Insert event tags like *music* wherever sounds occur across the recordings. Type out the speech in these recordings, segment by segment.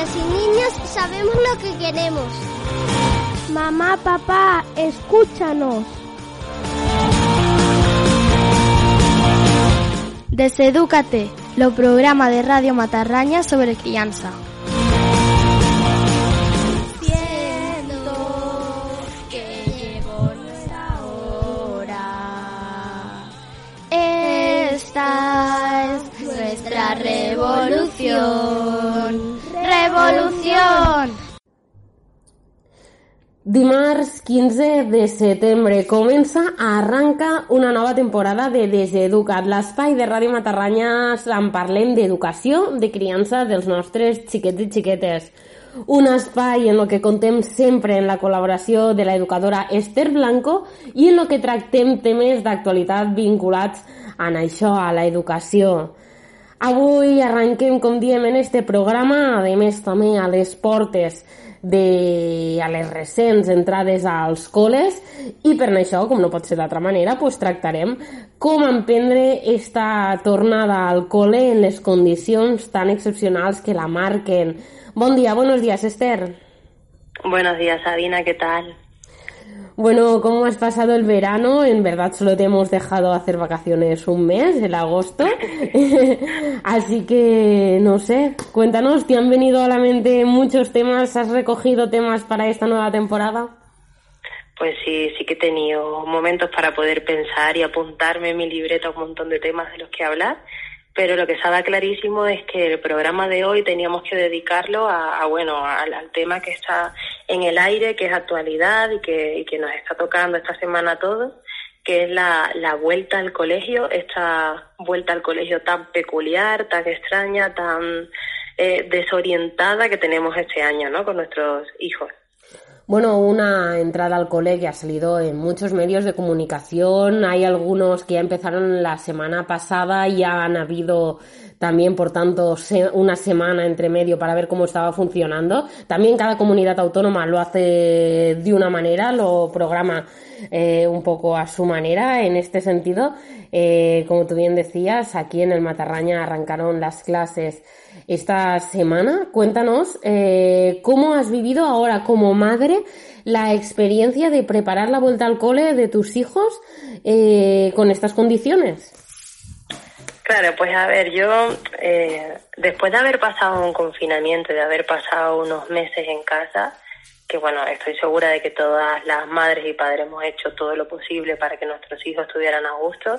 niñas y niños sabemos lo que queremos. Mamá, papá, escúchanos. Desedúcate, lo programa de Radio Matarraña sobre crianza. Siento que llegó nuestra hora. Esta es nuestra revolución. ¡Revolución! Dimarts 15 de setembre comença, arranca una nova temporada de Deseduca't, l'espai de Ràdio Matarranya en parlem d'educació, de criança dels nostres xiquets i xiquetes. Un espai en el que contem sempre en la col·laboració de l'educadora Esther Blanco i en el que tractem temes d'actualitat vinculats en això, a l'educació. Avui arrenquem, com diem, en este programa, a més també a les portes de, a les recents entrades als col·les i per això, com no pot ser d'altra manera, pues, tractarem com emprendre esta tornada al col·le en les condicions tan excepcionals que la marquen. Bon dia, buenos días, Esther. Buenos días, Sabina, ¿qué tal? Bueno, ¿cómo has pasado el verano? En verdad solo te hemos dejado hacer vacaciones un mes, el agosto. *laughs* Así que, no sé, cuéntanos, ¿te han venido a la mente muchos temas? ¿Has recogido temas para esta nueva temporada? Pues sí, sí que he tenido momentos para poder pensar y apuntarme en mi libreta un montón de temas de los que hablar pero lo que estaba clarísimo es que el programa de hoy teníamos que dedicarlo a, bueno al, al, tema que está en el aire, que es actualidad y que, y que nos está tocando esta semana a todos, que es la, la vuelta al colegio, esta vuelta al colegio tan peculiar, tan extraña, tan eh, desorientada que tenemos este año, ¿no? Con nuestros hijos. Bueno, una entrada al cole que ha salido en muchos medios de comunicación. Hay algunos que ya empezaron la semana pasada y han habido también, por tanto, una semana entre medio para ver cómo estaba funcionando. También cada comunidad autónoma lo hace de una manera, lo programa eh, un poco a su manera. En este sentido, eh, como tú bien decías, aquí en el Matarraña arrancaron las clases esta semana. Cuéntanos eh, cómo has vivido ahora como madre la experiencia de preparar la vuelta al cole de tus hijos con estas condiciones. Claro, pues a ver, yo eh, después de haber pasado un confinamiento, de haber pasado unos meses en casa, que bueno, estoy segura de que todas las madres y padres hemos hecho todo lo posible para que nuestros hijos estuvieran a gusto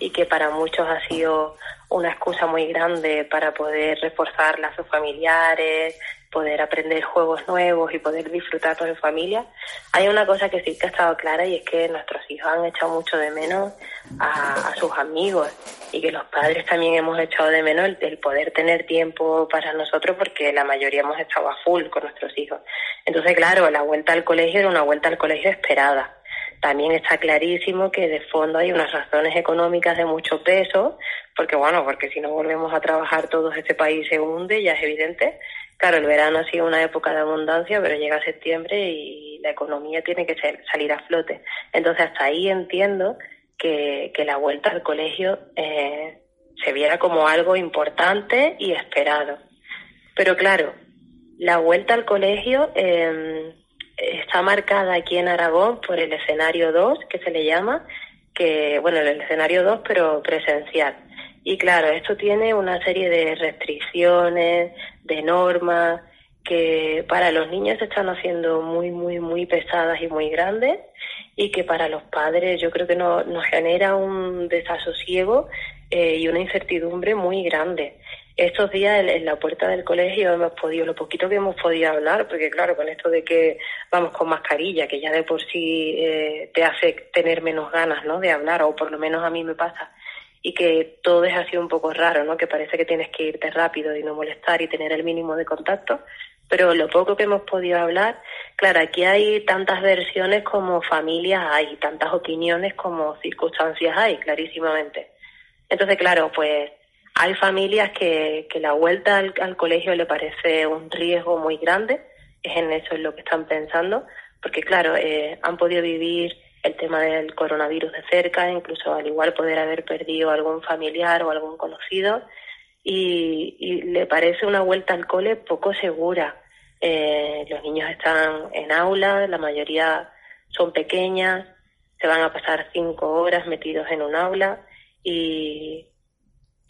y que para muchos ha sido una excusa muy grande para poder reforzar lazos familiares, poder aprender juegos nuevos y poder disfrutarlos en familia. Hay una cosa que sí que ha estado clara y es que nuestros hijos han echado mucho de menos a, sus amigos y que los padres también hemos echado de menos el, poder tener tiempo para nosotros porque la mayoría hemos estado a full con nuestros hijos. Entonces, claro, la vuelta al colegio era una vuelta al colegio esperada. También está clarísimo que de fondo hay unas razones económicas de mucho peso, porque bueno, porque si no volvemos a trabajar todos este país se hunde, ya es evidente. Claro, el verano ha sido una época de abundancia, pero llega septiembre y la economía tiene que salir a flote. Entonces hasta ahí entiendo que, que la vuelta al colegio eh, se viera como algo importante y esperado. Pero claro, la vuelta al colegio eh, está marcada aquí en Aragón por el escenario 2, que se le llama, que, bueno, el escenario 2, pero presencial. Y claro, esto tiene una serie de restricciones, de normas, que para los niños se están haciendo muy, muy, muy pesadas y muy grandes y que para los padres yo creo que no, nos genera un desasosiego eh, y una incertidumbre muy grande. Estos días en, la puerta del colegio hemos podido, lo poquito que hemos podido hablar, porque claro, con esto de que vamos con mascarilla, que ya de por sí eh, te hace tener menos ganas, ¿no? De hablar, o por lo menos a mí me pasa, y que todo es así un poco raro, ¿no? Que parece que tienes que irte rápido y no molestar y tener el mínimo de contacto, pero lo poco que hemos podido hablar, claro, aquí hay tantas versiones como familias hay, tantas opiniones como circunstancias hay, clarísimamente. Entonces, claro, pues hay familias que, que la vuelta al, colegio le parece un riesgo muy grande, es en eso en lo que están pensando, porque claro, eh, han podido vivir el tema del coronavirus de cerca, incluso al igual poder haber perdido algún familiar o algún conocido, y, le parece una vuelta al cole poco segura. Eh, los niños están en aula, la mayoría son pequeñas, se van a pasar cinco horas metidos en un aula y,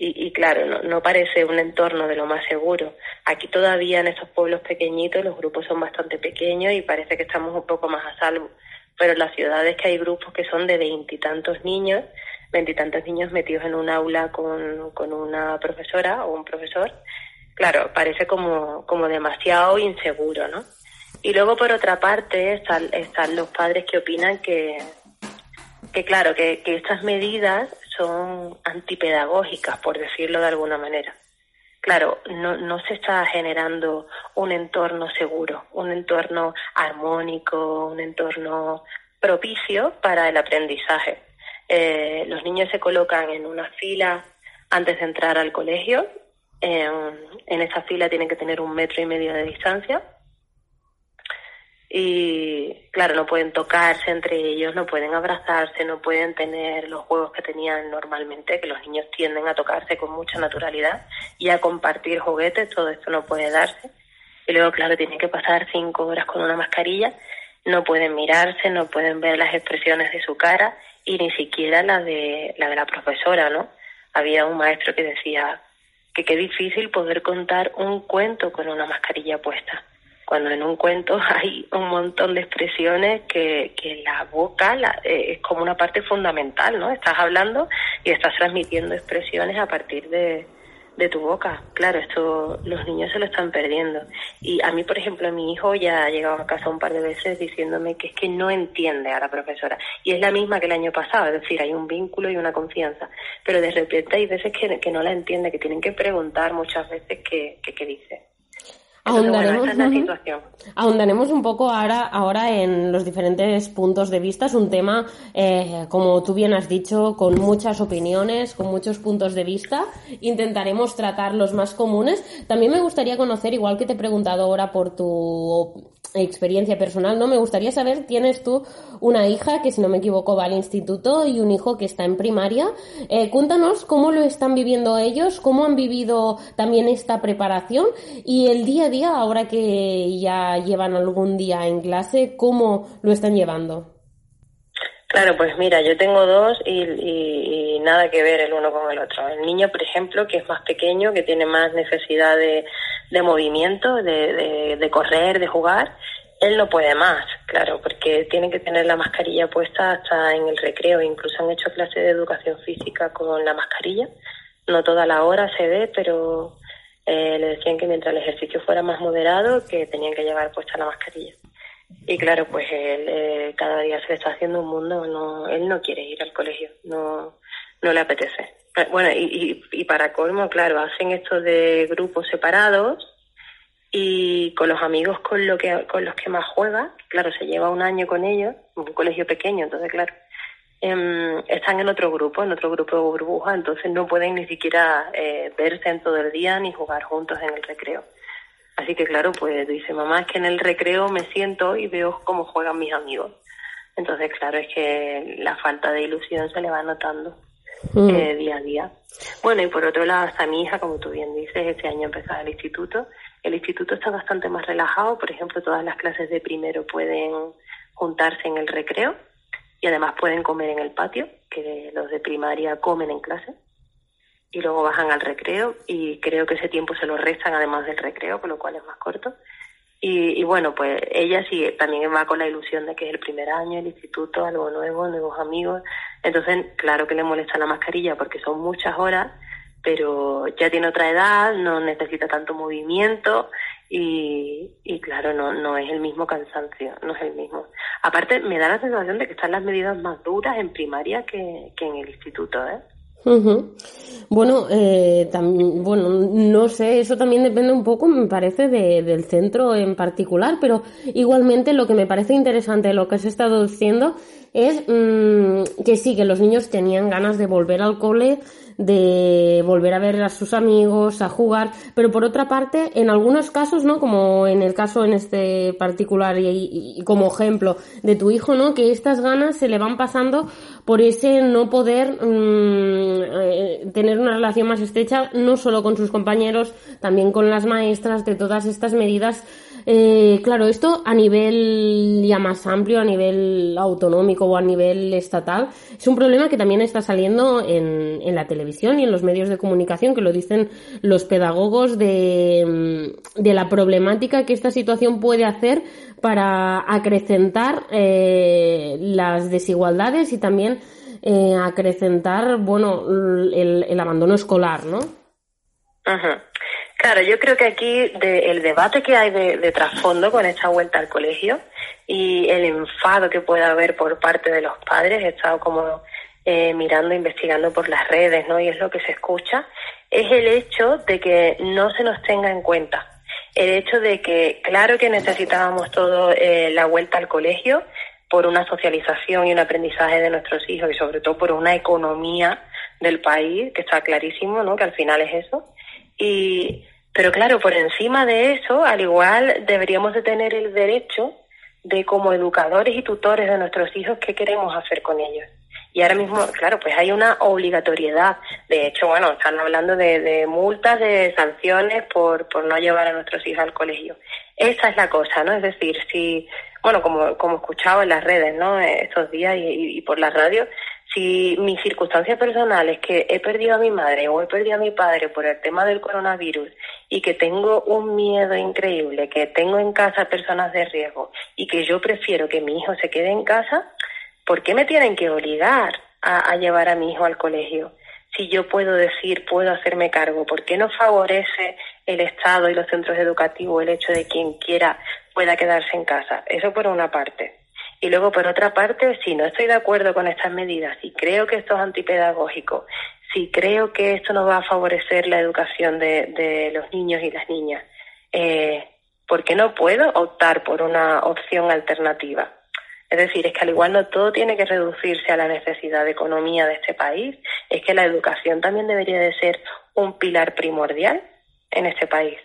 y, claro, no, no, parece un entorno de lo más seguro. Aquí todavía en estos pueblos pequeñitos los grupos son bastante pequeños y parece que estamos un poco más a salvo. Pero en las ciudades que hay grupos que son de veintitantos niños, veintitantos niños metidos en un aula con, con una profesora o un profesor, claro, parece como, como demasiado inseguro, ¿no? Y luego, por otra parte, están, están los padres que opinan que, que claro, que, que estas medidas son antipedagógicas, por decirlo de alguna manera. Claro, no, se está generando un entorno seguro, un entorno armónico, un entorno propicio para el aprendizaje. Eh, los niños se colocan en una fila antes de entrar al colegio. En esa fila tienen que tener un metro y medio de distancia. Y claro, no pueden tocarse entre ellos, no pueden abrazarse, no pueden tener los juegos que tenían normalmente, que los niños tienden a tocarse con mucha naturalidad y a compartir juguetes, todo esto no puede darse. Y luego, claro, tienen que pasar cinco horas con una mascarilla, no pueden mirarse, no pueden ver las expresiones de su cara y ni siquiera la de la de la profesora, ¿no? Había un maestro que decía que qué difícil poder contar un cuento con una mascarilla puesta, cuando en un cuento *laughs* hay un montón de expresiones que, que la boca la, eh, es como una parte fundamental, ¿no? Estás hablando y estás transmitiendo expresiones a partir de, de tu boca. Claro, esto los niños se lo están perdiendo. Y a mí, por ejemplo, mi hijo ya ha llegado a casa un par de veces diciéndome que es que no entiende a la profesora. Y es la misma que el año pasado, es decir, hay un vínculo y una confianza. Pero de repente hay veces que, que no la entiende, que tienen que preguntar muchas veces qué, qué dice. Ahondaremos, un poco ahora, ahora en los diferentes puntos de vista. Es un tema, eh, como tú bien has dicho, con muchas opiniones, con muchos puntos de vista. Intentaremos tratar los más comunes. También me gustaría conocer, igual que te he preguntado ahora por tu experiencia personal, ¿no? Me gustaría saber, tienes tú una hija que, si no me equivoco, va al instituto y un hijo que está en primaria. Eh, cuéntanos cómo lo están viviendo ellos, cómo han vivido también esta preparación y el día a día, ahora que ya llevan algún día en clase, cómo lo están llevando. Claro, pues mira, yo tengo dos y, nada que ver el uno con el otro. El niño, por ejemplo, que es más pequeño, que tiene más necesidad de, de movimiento, de, de, correr, de jugar, él no puede más, claro, porque tiene que tener la mascarilla puesta hasta en el recreo. Incluso han hecho clases de educación física con la mascarilla. No toda la hora se ve, pero eh, le decían que mientras el ejercicio fuera más moderado, que tenían que llevar puesta la mascarilla. Y claro, pues él eh, cada día se está haciendo un mundo, no, él no quiere ir al colegio, no, no le apetece. Eh, bueno, y, y, para colmo, claro, hacen esto de grupos separados y con los amigos con, lo que, con los que más juega, claro, se lleva un año con ellos, un colegio pequeño, entonces claro, em, están en otro grupo, en otro grupo de burbuja, entonces no pueden ni siquiera eh, verse en todo el día ni jugar juntos en el recreo. Así que claro, pues dice, mamá, es que en el recreo me siento y veo cómo juegan mis amigos. Entonces, claro, es que la falta de ilusión se le va notando mm. eh, día a día. Bueno, y por otro lado, hasta mi hija, como tú bien dices, este año empezó el instituto. El instituto está bastante más relajado. Por ejemplo, todas las clases de primero pueden juntarse en el recreo y además pueden comer en el patio, que los de primaria comen en clase y luego bajan al recreo y creo que ese tiempo se lo restan además del recreo, con lo cual es más corto. Y, bueno, pues ella sí también va con la ilusión de que es el primer año, el instituto, algo nuevo, nuevos amigos. Entonces, claro que le molesta la mascarilla porque son muchas horas, pero ya tiene otra edad, no necesita tanto movimiento y, y claro, no, no es el mismo cansancio, no es el mismo. Aparte, me da la sensación de que están las medidas más duras en primaria que, que en el instituto, ¿eh? Bueno, eh, bueno, no sé, eso también depende un poco, me parece, del centro en particular, pero igualmente lo que me parece interesante de lo que has estado diciendo es mm, que sí, que los niños tenían ganas de volver al cole, de volver a ver a sus amigos, a jugar, pero por otra parte, en algunos casos, ¿no? Como en el caso en este particular y, como ejemplo de tu hijo, ¿no? Que estas ganas se le van pasando por ese no poder mm, eh, tener una relación más estrecha, no solo con sus compañeros, también con las maestras, de todas estas medidas eh, claro, esto a nivel ya más amplio, a nivel autonómico o a nivel estatal, es un problema que también está saliendo en, la televisión y en los medios de comunicación, que lo dicen los pedagogos de, mm, de la problemática que esta situación puede hacer para acrecentar eh, las desigualdades y también eh, acrecentar, bueno, el, el abandono escolar, ¿no? Ajá. Claro, yo creo que aquí el debate que hay de, trasfondo con esta vuelta al colegio y el enfado que pueda haber por parte de los padres, he estado como eh, mirando, investigando por las redes, ¿no? Y es lo que se escucha, es el hecho de que no se nos tenga en cuenta. El hecho de que, claro que necesitábamos todo eh, la vuelta al colegio por una socialización y un aprendizaje de nuestros hijos y sobre todo por una economía del país, que está clarísimo, ¿no? Que al final es eso. Y, pero claro, por encima de eso, al igual deberíamos de tener el derecho de como educadores y tutores de nuestros hijos qué queremos hacer con ellos. Y ahora mismo, claro, pues hay una obligatoriedad. De hecho, bueno, están hablando de, de multas, de sanciones por, por no llevar a nuestros hijos al colegio. Esa es la cosa, ¿no? Es decir, si, bueno, como, como escuchado en las redes, ¿no? Estos días y, y por la radio, si mis circunstancias personales, que he perdido a mi madre o he perdido a mi padre por el tema del coronavirus y que tengo un miedo increíble, que tengo en casa personas de riesgo y que yo prefiero que mi hijo se quede en casa, ¿por qué me tienen que obligar a, llevar a mi hijo al colegio? Si yo puedo decir, puedo hacerme cargo, ¿por qué no favorece el Estado y los centros educativos el hecho de quien quiera pueda quedarse en casa? Eso por una parte. Y luego, por otra parte, si no estoy de acuerdo con estas medidas, si creo que esto es antipedagógico, si creo que esto no va a favorecer la educación de, los niños y las niñas, eh, ¿por qué no puedo optar por una opción alternativa? Es decir, es que al igual no todo tiene que reducirse a la necesidad de economía de este país, es que la educación también debería de ser un pilar primordial en este país.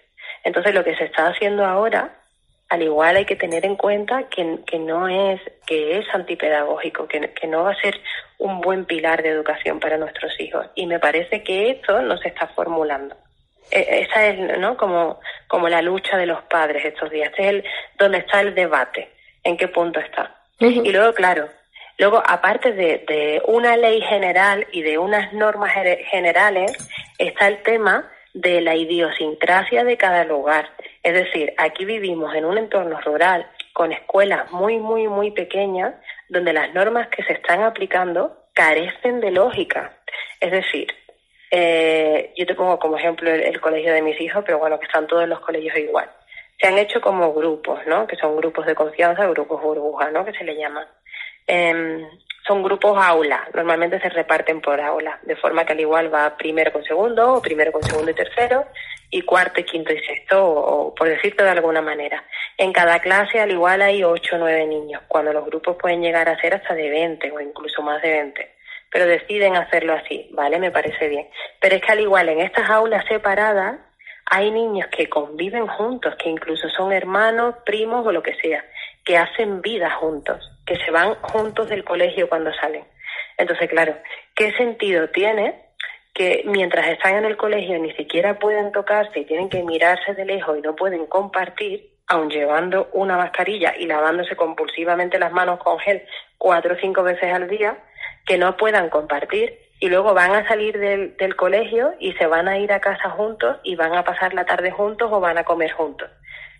Entonces, lo que se está haciendo ahora al igual hay que tener en cuenta que, que no es, que es antipedagógico, que, que, no va a ser un buen pilar de educación para nuestros hijos. Y me parece que esto no se está formulando. E, esa es, ¿no? Como, como la lucha de los padres estos días. Este es el, donde está el debate. ¿En qué punto está? Y luego, claro, luego, aparte de, de una ley general y de unas normas generales, está el tema de la idiosincrasia de cada lugar. Es decir, aquí vivimos en un entorno rural con escuelas muy, muy, muy pequeñas donde las normas que se están aplicando carecen de lógica. Es decir, eh, yo te pongo como ejemplo el, colegio de mis hijos, pero bueno, que están todos los colegios igual. Se han hecho como grupos, ¿no? Que son grupos de confianza, grupos burbuja, ¿no? Que se le llaman. Em, son grupos aula, normalmente se reparten por aula, de forma que al igual va primero con segundo, o primero con segundo y tercero, y cuarto, y quinto y sexto, o, por decirlo de alguna manera. En cada clase al igual hay ocho o nueve niños, cuando los grupos pueden llegar a ser hasta de 20 o incluso más de 20. Pero deciden hacerlo así, ¿vale? Me parece bien. Pero es que al igual en estas aulas separadas hay niños que conviven juntos, que incluso son hermanos, primos o lo que sea, que hacen vida juntos, que se van juntos del colegio cuando salen. Entonces, claro, ¿qué sentido tiene que mientras están en el colegio ni siquiera pueden tocarse y tienen que mirarse de lejos y no pueden compartir, aun llevando una mascarilla y lavándose compulsivamente las manos con gel cuatro o cinco veces al día, que no puedan compartir y luego van a salir del, del colegio y se van a ir a casa juntos y van a pasar la tarde juntos o van a comer juntos.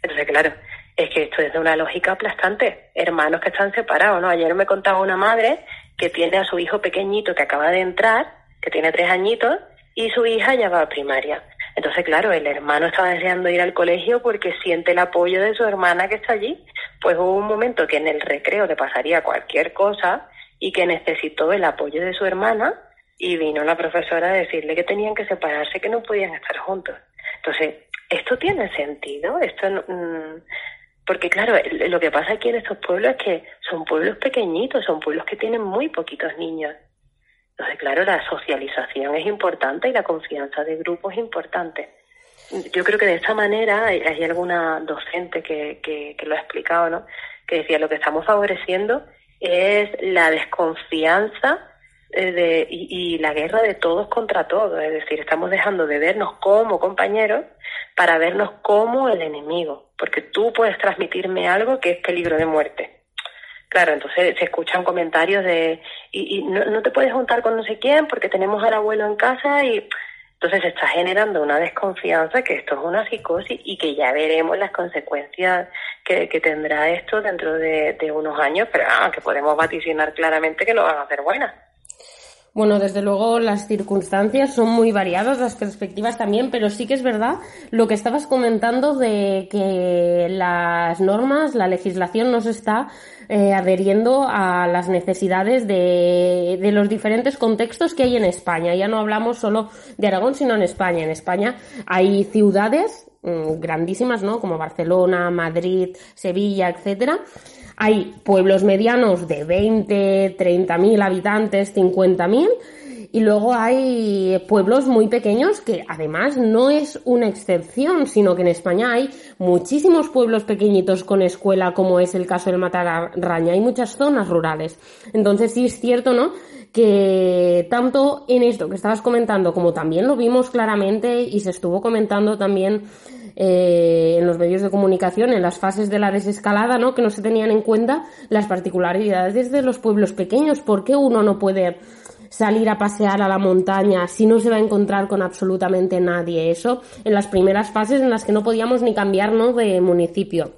Entonces, claro, es que esto es de una lógica aplastante. Hermanos que están separados, ¿no? Ayer me contaba una madre que tiene a su hijo pequeñito que acaba de entrar, que tiene tres añitos, y su hija ya va a primaria. Entonces, claro, el hermano estaba deseando ir al colegio porque siente el apoyo de su hermana que está allí. Pues hubo un momento que en el recreo le pasaría cualquier cosa y que necesitó el apoyo de su hermana y vino la profesora a decirle que tenían que separarse, que no podían estar juntos. Entonces, ¿esto tiene sentido? Esto mm, Porque claro, lo que pasa aquí en estos pueblos es que son pueblos pequeñitos, son pueblos que tienen muy poquitos niños. Entonces, claro, la socialización es importante y la confianza de grupo es importante. Yo creo que de esta manera, hay, alguna docente que, que, que lo ha explicado, ¿no? Que decía, lo que estamos favoreciendo es la desconfianza eh, de, y, la guerra de todos contra todos. Es decir, estamos dejando de vernos como compañeros para vernos como el enemigo. Porque tú puedes transmitirme algo que es peligro de muerte. Claro, entonces se escuchan comentarios de, y, no, no, te puedes juntar con no sé quién porque tenemos al abuelo en casa y entonces se está generando una desconfianza que esto es una psicosis y que ya veremos las consecuencias que, tendrá esto dentro de, unos años, pero ah, que podemos vaticinar claramente que no van a ser buenas. Bueno, desde luego las circunstancias son muy variadas, las perspectivas también, pero sí que es verdad lo que estabas comentando de que las normas, la legislación no se está eh, adheriendo a las necesidades de, los diferentes contextos que hay en España. Ya no hablamos solo de Aragón, sino en España. En España hay ciudades mm, grandísimas, ¿no? Como Barcelona, Madrid, Sevilla, etcétera, hay pueblos medianos de 20, 30 mil habitantes, 50 mil, y luego hay pueblos muy pequeños que además no es una excepción, sino que en España hay muchísimos pueblos pequeñitos con escuela, como es el caso del Matarraña. Hay muchas zonas rurales. Entonces sí es cierto, ¿no? Que tanto en esto que estabas comentando, como también lo vimos claramente y se estuvo comentando también eh, en los medios de comunicación, en las fases de la desescalada, ¿no? Que no se tenían en cuenta las particularidades de los pueblos pequeños. ¿Por qué uno no puede salir a pasear a la montaña si no se va a encontrar con absolutamente nadie? Eso en las primeras fases en las que no podíamos ni cambiarnos de municipio.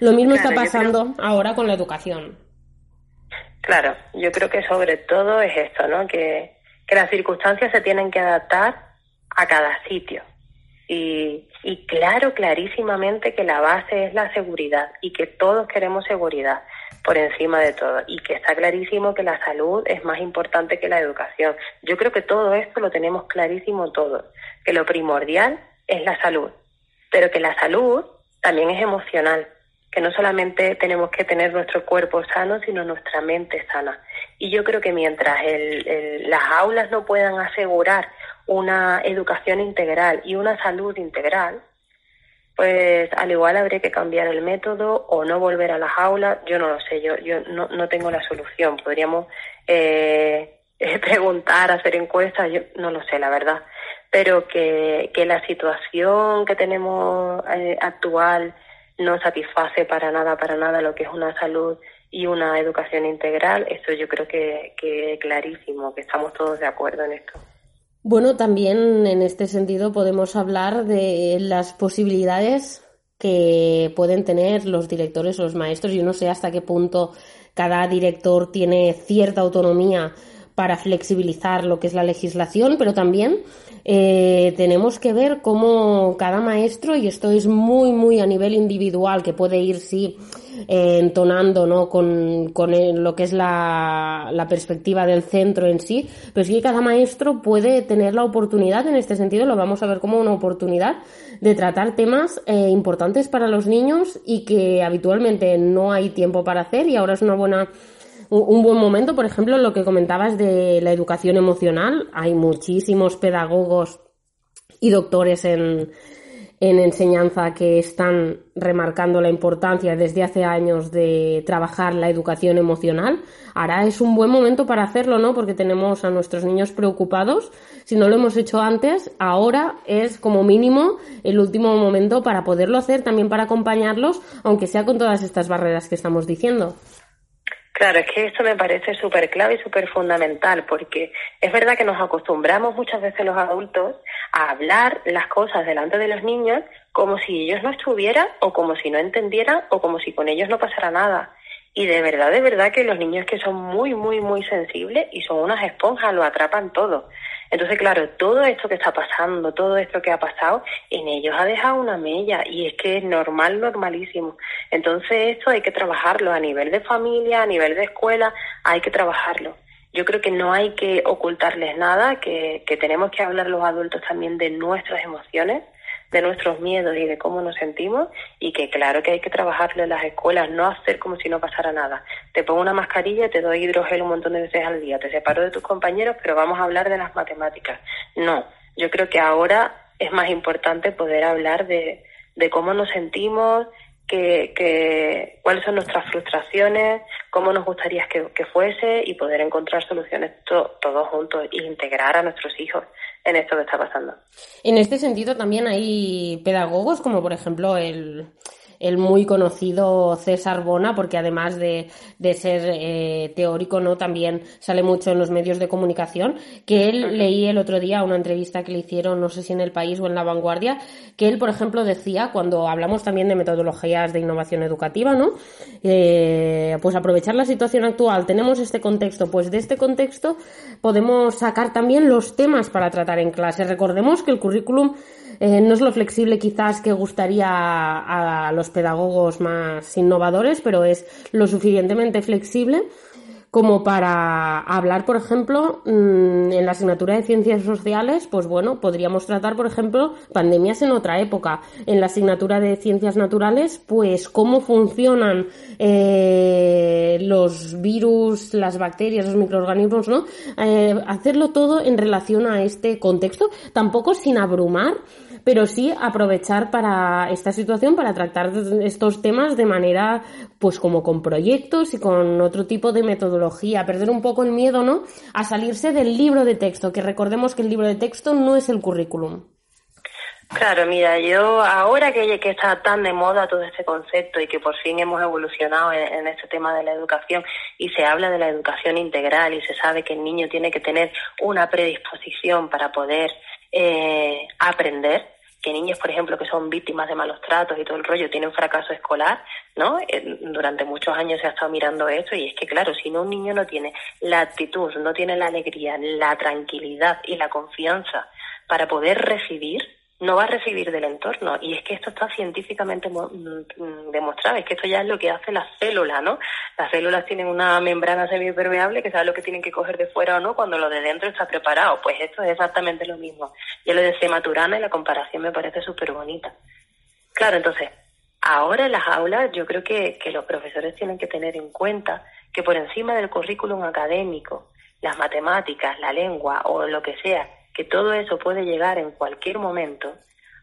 Lo mismo está pasando ahora con la educación. Claro, yo creo que sobre todo es esto, ¿no? Que, que las circunstancias se tienen que adaptar a cada sitio. Y, y claro, clarísimamente que la base es la seguridad y que todos queremos seguridad por encima de todo y que está clarísimo que la salud es más importante que la educación. Yo creo que todo esto lo tenemos clarísimo todos, que lo primordial es la salud, pero que la salud también es emocional, que no solamente tenemos que tener nuestro cuerpo sano, sino nuestra mente sana. Y yo creo que mientras las aulas no puedan asegurar una educación integral y una salud integral, pues al igual habría que cambiar el método o no volver a las aulas. Yo no lo sé, yo, yo no, no tengo la solución. Podríamos eh, *laughs* preguntar, hacer encuestas, yo no lo sé, la verdad. Pero que, que la situación que tenemos eh, actual no satisface para nada, para nada lo que es una salud y una educación integral, eso yo creo que, que clarísimo, que estamos todos de acuerdo en esto. Bueno, también en este sentido podemos hablar de las posibilidades que pueden tener los directores o los maestros. Yo no sé hasta qué punto cada director tiene cierta autonomía para flexibilizar lo que es la legislación, pero también eh, tenemos que ver cómo cada maestro, y esto es muy, muy a nivel individual, que puede ir, sí, eh, entonando ¿no? con, con lo que es la, la, perspectiva del centro en sí, pero sí que cada maestro puede tener la oportunidad, en este sentido lo vamos a ver como una oportunidad, de tratar temas eh, importantes para los niños y que habitualmente no hay tiempo para hacer y ahora es una buena un buen momento, por ejemplo, lo que comentabas de la educación emocional. Hay muchísimos pedagogos y doctores en, en enseñanza que están remarcando la importancia desde hace años de trabajar la educación emocional. Ahora es un buen momento para hacerlo, ¿no? Porque tenemos a nuestros niños preocupados. Si no lo hemos hecho antes, ahora es como mínimo el último momento para poderlo hacer, también para acompañarlos, aunque sea con todas estas barreras que estamos diciendo. Claro, es que esto me parece súper clave y súper fundamental, porque es verdad que nos acostumbramos muchas veces los adultos a hablar las cosas delante de los niños como si ellos no estuvieran o como si no entendieran o como si con ellos no pasara nada. Y de verdad, de verdad que los niños que son muy, muy, muy sensibles y son unas esponjas, lo atrapan todo. Entonces, claro, todo esto que está pasando, todo esto que ha pasado, en ellos ha dejado una mella y es que es normal, normalísimo. Entonces, esto hay que trabajarlo a nivel de familia, a nivel de escuela, hay que trabajarlo. Yo creo que no hay que ocultarles nada, que, que tenemos que hablar los adultos también de nuestras emociones, de nuestros miedos y de cómo nos sentimos y que claro que hay que trabajarlo en las escuelas, no hacer como si no pasara nada. Te pongo una mascarilla, te doy hidrogel un montón de veces al día, te separo de tus compañeros, pero vamos a hablar de las matemáticas. No, yo creo que ahora es más importante poder hablar de, de cómo nos sentimos, que, que, cuáles son nuestras frustraciones, cómo nos gustaría que, que fuese y poder encontrar soluciones todos juntos e integrar a nuestros hijos en esto que está pasando. En este sentido también hay pedagogos como por ejemplo el el muy conocido César Bona, porque además de, de ser eh, teórico, ¿no? También sale mucho en los medios de comunicación, que él leí el otro día una entrevista que le hicieron, no sé si en El País o en La Vanguardia, que él, por ejemplo, decía, cuando hablamos también de metodologías de innovación educativa, ¿no? Eh, pues aprovechar la situación actual, tenemos este contexto, pues de este contexto podemos sacar también los temas para tratar en clase. Recordemos que el currículum eh, no es lo flexible quizás que gustaría a los pedagogos más innovadores, pero es lo suficientemente flexible como para hablar, por ejemplo, mm, en la asignatura de ciencias sociales, pues bueno, podríamos tratar, por ejemplo, pandemias en otra época. En la asignatura de ciencias naturales, pues cómo funcionan eh, los virus, las bacterias, los microorganismos, ¿no? Eh, hacerlo todo en relación a este contexto, tampoco sin abrumar, pero sí aprovechar para esta situación para tratar estos temas de manera, pues como con proyectos y con otro tipo de metodología perder un poco el miedo, ¿no? A salirse del libro de texto, que recordemos que el libro de texto no es el currículum. Claro, mira, yo ahora que, que está tan de moda todo este concepto y que por fin hemos evolucionado en, este tema de la educación y se habla de la educación integral y se sabe que el niño tiene que tener una predisposición para poder eh, aprender, que niños, por ejemplo, que son víctimas de malos tratos y todo el rollo, tienen fracaso escolar, ¿no? Durante muchos años se ha estado mirando esto y es que, claro, si no un niño no tiene la actitud, no tiene la alegría, la tranquilidad y la confianza para poder recibir, no va a recibir del entorno. Y es que esto está científicamente mm, demostrado, es que esto ya es lo que hace la célula, ¿no? Las células tienen una membrana semipermeable que sabe lo que tienen que coger de fuera o no cuando lo de dentro está preparado. Pues esto es exactamente lo mismo. Yo lo decía Maturana y la comparación me parece súper bonita. Claro, entonces, ahora en las aulas yo creo que, que los profesores tienen que tener en cuenta que por encima del currículum académico, las matemáticas, la lengua o lo que sea, que todo eso puede llegar en cualquier momento,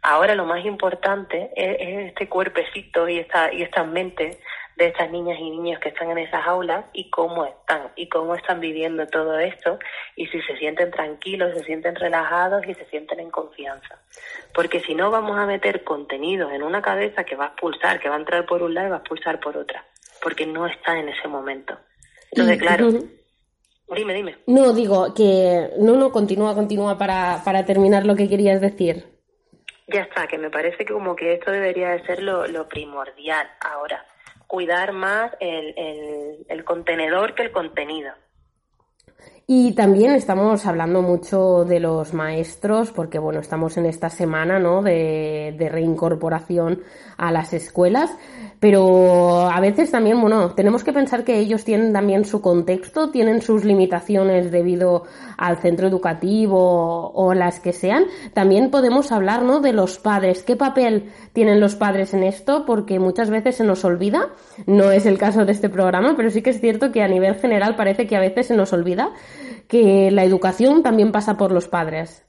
ahora lo más importante es, este cuerpecito y esta, y estas mentes de estas niñas y niños que están en esas aulas y cómo están y cómo están viviendo todo esto y si se sienten tranquilos, se sienten relajados y se sienten en confianza. Porque si no vamos a meter contenido en una cabeza que va a expulsar, que va a entrar por un lado y va a expulsar por otra, porque no está en ese momento. Entonces, claro, Dime, dime. No, digo que no, no, continúa, continúa para, para terminar lo que querías decir. Ya está, que me parece que como que esto debería de ser lo, lo primordial ahora. Cuidar más el, el, el contenedor que el contenido. Y también estamos hablando mucho de los maestros, porque bueno, estamos en esta semana, ¿no? De, reincorporación a las escuelas, pero a veces también, bueno, tenemos que pensar que ellos tienen también su contexto, tienen sus limitaciones debido al centro educativo o las que sean. También podemos hablar, ¿no? De los padres. ¿Qué papel tienen los padres en esto? Porque muchas veces se nos olvida. No es el caso de este programa, pero sí que es cierto que a nivel general parece que a veces se nos olvida que la educación también pasa por los padres.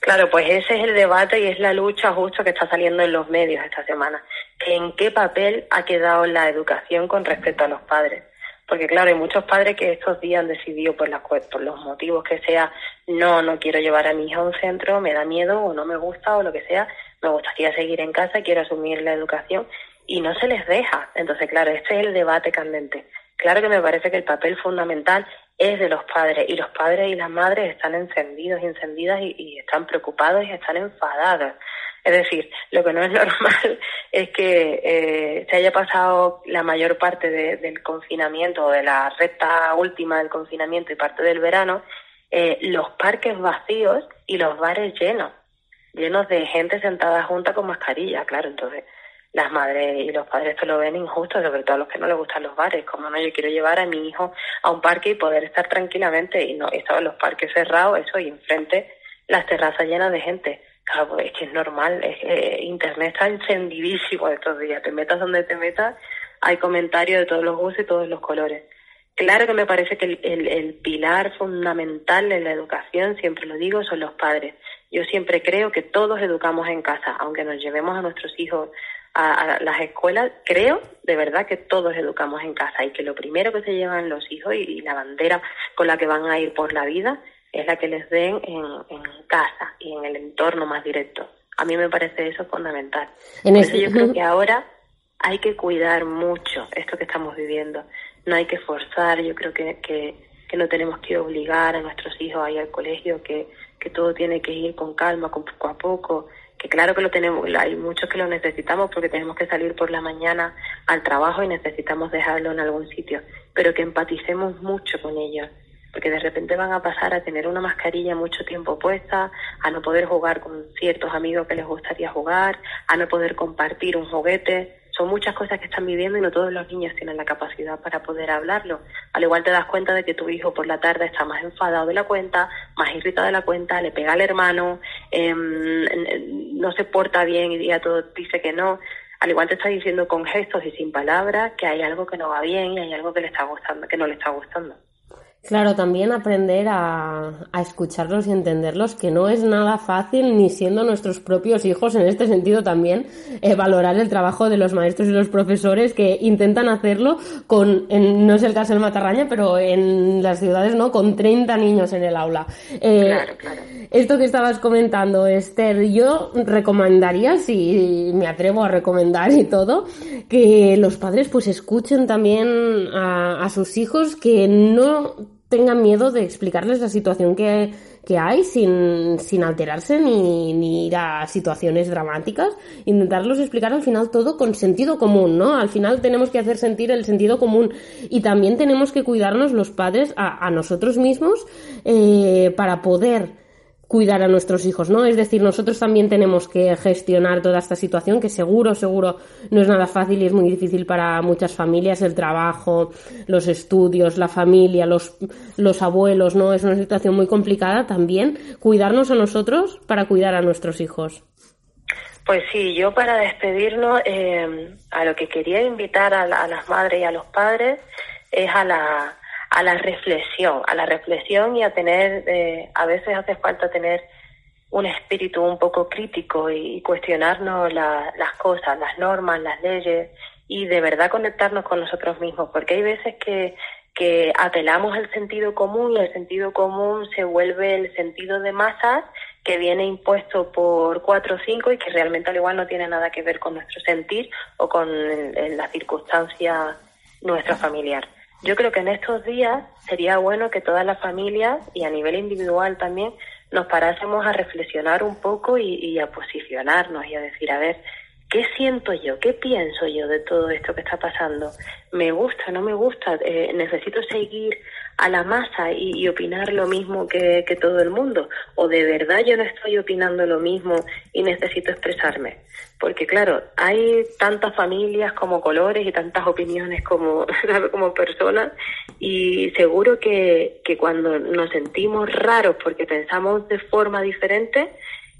Claro, pues ese es el debate y es la lucha justo que está saliendo en los medios esta semana. ¿En qué papel ha quedado la educación con respecto a los padres? Porque claro, hay muchos padres que estos días han decidido por, por los motivos que sea, no, no quiero llevar a mi hija a un centro, me da miedo o no me gusta o lo que sea, me gustaría seguir en casa, quiero asumir la educación y no se les deja. Entonces, claro, este es el debate candente. Claro que me parece que el papel fundamental es de los padres y los padres y las madres están encendidos y encendidas y, están preocupados y están enfadados. Es decir, lo que no es *laughs* normal es que eh, se haya pasado la mayor parte del confinamiento de la recta última del confinamiento y parte del verano, eh, los parques vacíos y los bares llenos, llenos de gente sentada junta con mascarilla, claro, entonces las madres y los padres te lo ven injusto, sobre todo a los que no les gustan los bares. Como no, yo quiero llevar a mi hijo a un parque y poder estar tranquilamente y no estaban los parques cerrados, eso, y enfrente las terrazas llenas de gente. Claro, pues es que es normal, es que Internet está encendidísimo estos días, te metas donde te metas, hay comentarios de todos los gustos y todos los colores. Claro que me parece que el, el, pilar fundamental en la educación, siempre lo digo, son los padres. Yo siempre creo que todos educamos en casa, aunque nos llevemos a nuestros hijos a, las escuelas, creo de verdad que todos educamos en casa y que lo primero que se llevan los hijos y, la bandera con la que van a ir por la vida es la que les den en, en casa y en el entorno más directo. A mí me parece eso fundamental. En eso yo creo que ahora hay que cuidar mucho esto que estamos viviendo. No hay que forzar, yo creo que, que, que no tenemos que obligar a nuestros hijos a ir al colegio, que, que todo tiene que ir con calma, con poco a poco, claro que lo tenemos, hay muchos que lo necesitamos porque tenemos que salir por la mañana al trabajo y necesitamos dejarlo en algún sitio, pero que empaticemos mucho con ellos, porque de repente van a pasar a tener una mascarilla mucho tiempo puesta, a no poder jugar con ciertos amigos que les gustaría jugar, a no poder compartir un juguete, son muchas cosas que están viviendo y no todos los niños tienen la capacidad para poder hablarlo. Al igual te das cuenta de que tu hijo por la tarde está más enfadado de la cuenta, más irritado de la cuenta, le pega al hermano, em, no se porta bien y a todo dice que no. Al igual te está diciendo con gestos y sin palabras que hay algo que no va bien y hay algo que le está gustando, que no le está gustando. Claro, también aprender a, escucharlos y entenderlos, que no es nada fácil, ni siendo nuestros propios hijos, en este sentido también, eh, valorar el trabajo de los maestros y los profesores que intentan hacerlo con, no es el caso del Matarraña, pero en las ciudades, ¿no? Con 30 niños en el aula. Eh, claro, claro. Esto que estabas comentando, Esther, yo recomendaría, si me atrevo a recomendar y todo, que los padres pues escuchen también a, a sus hijos que no tengan miedo de explicarles la situación que, hay sin, sin alterarse ni, ni, ir a situaciones dramáticas, intentarlos explicar al final todo con sentido común, ¿no? Al final tenemos que hacer sentir el sentido común y también tenemos que cuidarnos los padres a, a nosotros mismos eh, para poder cuidar a nuestros hijos, ¿no? Es decir, nosotros también tenemos que gestionar toda esta situación que seguro, seguro no es nada fácil y es muy difícil para muchas familias, el trabajo, los estudios, la familia, los, los abuelos, ¿no? Es una situación muy complicada también cuidarnos a nosotros para cuidar a nuestros hijos. Pues sí, yo para despedirnos, eh, a lo que quería invitar a las madres y a los padres es a la a la reflexión, a la reflexión y a tener, eh, a veces hace falta tener un espíritu un poco crítico y, cuestionarnos las cosas, las normas, las leyes y de verdad conectarnos con nosotros mismos, porque hay veces que, que apelamos al sentido común y el sentido común se vuelve el sentido de masas que viene impuesto por cuatro o cinco y que realmente al igual no tiene nada que ver con nuestro sentir o con la circunstancia nuestra familiar. Yo creo que en estos días sería bueno que todas las familias y a nivel individual también nos parásemos a reflexionar un poco y, a posicionarnos y a decir, a ver, ¿qué siento yo? ¿Qué pienso yo de todo esto que está pasando? ¿Me gusta? ¿No me gusta? Eh, ¿Necesito seguir a la masa y, opinar lo mismo que, todo el mundo? ¿O de verdad yo no estoy opinando lo mismo y necesito expresarme? Porque claro, hay tantas familias como colores y tantas opiniones como, *laughs* como personas y seguro que, que cuando nos sentimos raros porque pensamos de forma diferente,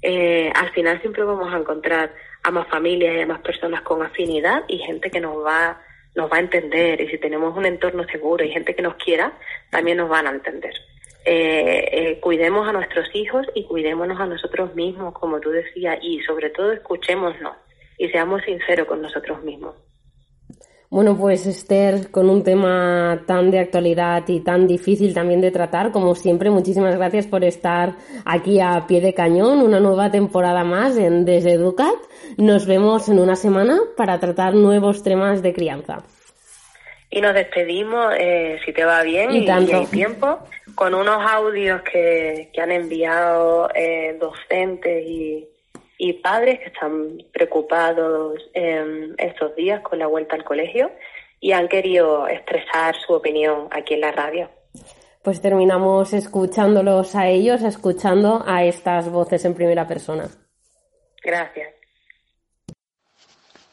eh, al final siempre vamos a encontrar a más familias y a más personas con afinidad y gente que nos va nos va a entender y si tenemos un entorno seguro y gente que nos quiera, también nos van a entender. Eh, eh, cuidemos a nuestros hijos y cuidémonos a nosotros mismos, como tú decías, y sobre todo escuchémonos y seamos sinceros con nosotros mismos. Bueno, pues Esther, con un tema tan de actualidad y tan difícil también de tratar, como siempre, muchísimas gracias por estar aquí a pie de cañón, una nueva temporada más en Desde Educat. Nos vemos en una semana para tratar nuevos temas de crianza. Y nos despedimos, eh, si te va bien y, hay tiempo, con unos audios que, que han enviado eh, docentes y, y padres que están preocupados en estos días con la vuelta al colegio y han querido expresar su opinión aquí en la radio. Pues terminamos escuchándolos a ellos, escuchando a estas voces en primera persona. Gracias.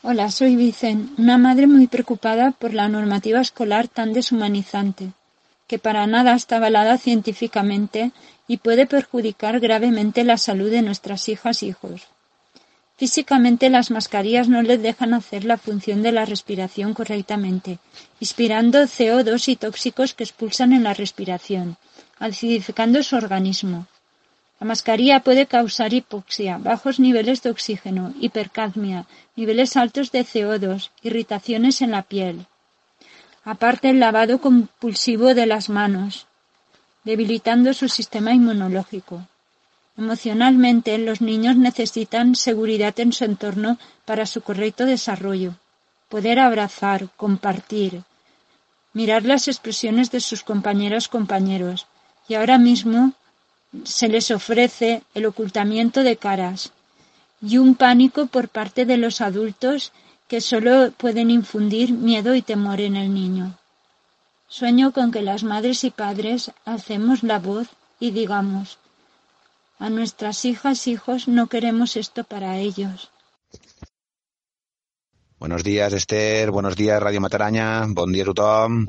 Hola, soy Vicen, una madre muy preocupada por la normativa escolar tan deshumanizante, que para nada está avalada científicamente y puede perjudicar gravemente la salud de nuestras hijas e hijos. Físicamente las mascarillas no les dejan hacer la función de la respiración correctamente, inspirando CO2 y tóxicos que expulsan en la respiración, acidificando su organismo. La mascarilla puede causar hipoxia, bajos niveles de oxígeno, hipercadmia, niveles altos de CO2, irritaciones en la piel. Aparte el lavado compulsivo de las manos, debilitando su sistema inmunológico. Emocionalmente, los niños necesitan seguridad en su entorno para su correcto desarrollo. Poder abrazar, compartir, mirar las expresiones de sus compañeros compañeros. Y ahora mismo se les ofrece el ocultamiento de caras y un pánico por parte de los adultos que solo pueden infundir miedo y temor en el niño. Sueño con que las madres y padres hacemos la voz y digamos a nuestras hijas, hijos, no queremos esto para ellos. Buenos días, Esther. Buenos días, Radio Mataraña. Bon dia a tothom.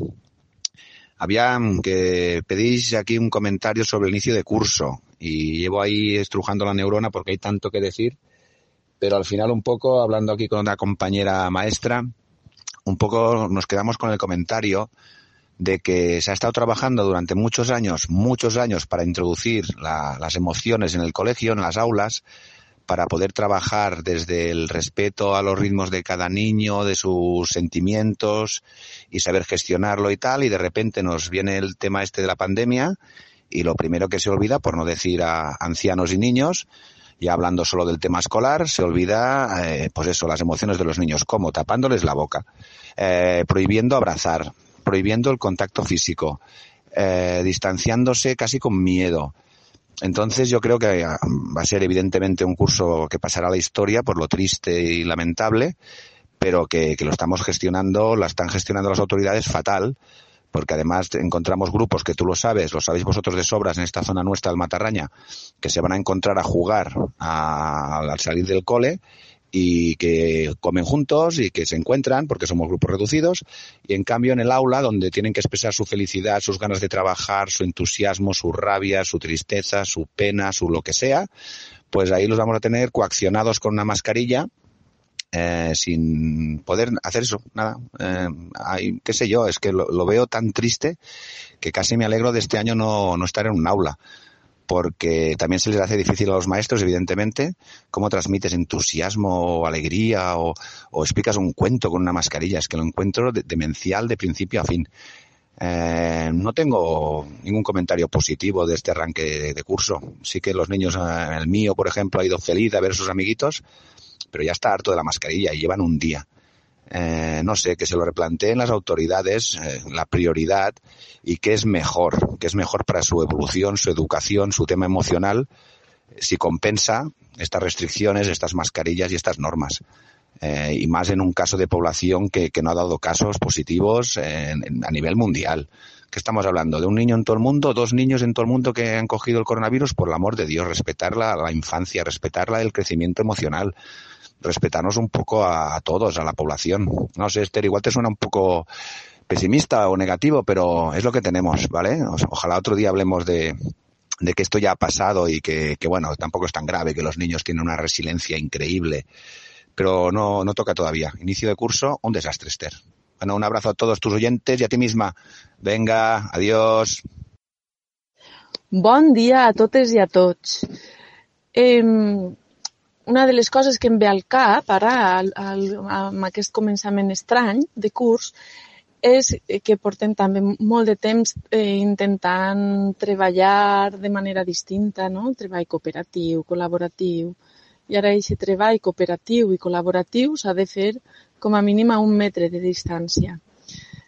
Aviam, que pedís aquí un comentario sobre el inicio de curso y llevo ahí estrujando la neurona porque hay tanto que decir, pero al final un poco, hablando aquí con una compañera maestra, un poco nos quedamos con el comentario de que se ha estado trabajando durante muchos años, muchos años para introducir la, las emociones en el colegio, en las aulas, para poder trabajar desde el respeto a los ritmos de cada niño, de sus sentimientos y saber gestionarlo y tal, y de repente nos viene el tema este de la pandemia y lo primero que se olvida, por no decir a ancianos y niños, ya hablando solo del tema escolar, se olvida, eh, pues eso, las emociones de los niños, como tapándoles la boca, eh, prohibiendo abrazar, prohibiendo el contacto físico, eh, distanciándose casi con miedo. Entonces yo creo que ah, va a ser evidentemente un curso que pasará a la historia por lo triste y lamentable, pero que, lo estamos gestionando, la están gestionando las autoridades fatal, porque además encontramos grupos que tú lo sabes, lo sabéis vosotros de sobras en esta zona nuestra del Matarraña, que se van a encontrar a jugar a, al salir del cole y que comen juntos y que se encuentran porque somos grupos reducidos y en cambio en el aula donde tienen que expresar su felicidad, sus ganas de trabajar, su entusiasmo, su rabia, su tristeza, su pena, su lo que sea, pues ahí los vamos a tener coaccionados con una mascarilla eh, sin poder hacer eso, nada. Eh, qué sé yo, es que lo, lo, veo tan triste que casi me alegro de este año no, no estar en un aula porque también se les hace difícil a los maestros, evidentemente, cómo transmites entusiasmo o alegría o, explicas un cuento con una mascarilla. Es que lo encuentro demencial de principio a fin. Eh, no tengo ningún comentario positivo de este arranque de, de, curso. Sí que los niños, eh, el mío, por ejemplo, ha ido feliz a ver a sus amiguitos, pero ya está harto de la mascarilla y llevan un día eh, no sé, que se lo replanteen las autoridades eh, la prioridad y qué es mejor, qué es mejor para su evolución, su educación, su tema emocional, si compensa estas restricciones, estas mascarillas y estas normas. Eh, y más en un caso de población que, no ha dado casos positivos en, a nivel mundial. ¿Qué estamos hablando? ¿De un niño en todo el mundo? ¿Dos niños en todo el mundo que han cogido el coronavirus? Por el amor de Dios, respetar la, la infancia, respetar la, el crecimiento emocional respetarnos un poco a, a, todos, a la población. No sé, Esther, igual te suena un poco pesimista o negativo, pero es lo que tenemos, ¿vale? Ojalá otro día hablemos de, de que esto ya ha pasado y que, que, bueno, tampoco es tan grave, que los niños tienen una resiliencia increíble, pero no, no toca todavía. Inicio de curso, un desastre, Esther. Bueno, un abrazo a todos tus oyentes y a ti misma. Venga, adiós. Bon dia a totes i a tots. Eh, una de les coses que em ve al cap ara, al, al, amb aquest començament estrany de curs, és que portem també molt de temps eh, intentant treballar de manera distinta, no? El treball cooperatiu, col·laboratiu. I ara aquest treball cooperatiu i col·laboratiu s'ha de fer com a mínim a un metre de distància.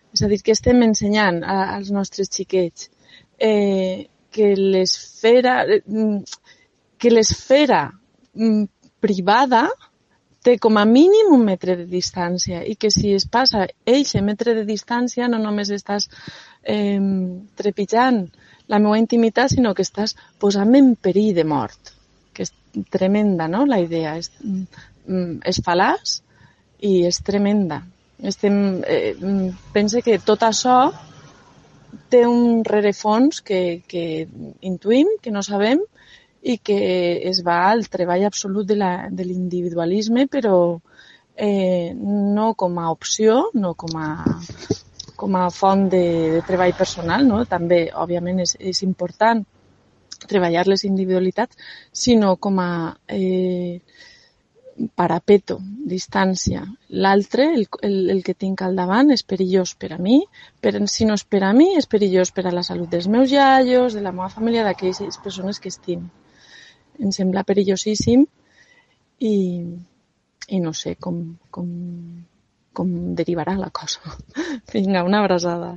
És a dir, que estem ensenyant a, als nostres xiquets eh, que l'esfera que l'esfera mm, privada té com a mínim un metre de distància i que si es passa eixe metre de distància no només estàs eh, trepitjant la meva intimitat, sinó que estàs posant en perill de mort, que és tremenda, no?, la idea. És, mm, és fal·laç i és tremenda. Estem, eh, pense que tot això té un rerefons que, que intuïm, que no sabem, i que es va al treball absolut de l'individualisme, però eh, no com a opció, no com a, com a font de, de treball personal, no? també, òbviament, és, és important treballar les individualitats, sinó com a eh, parapeto, distància. L'altre, el, el, el que tinc al davant, és perillós per a mi, però si no és per a mi, és perillós per a la salut dels meus iaios, de la meva família, d'aquelles persones que estim. Em sembla perillosíssim i, i no sé com, com, com derivarà la cosa. *laughs* Vinga, una abraçada.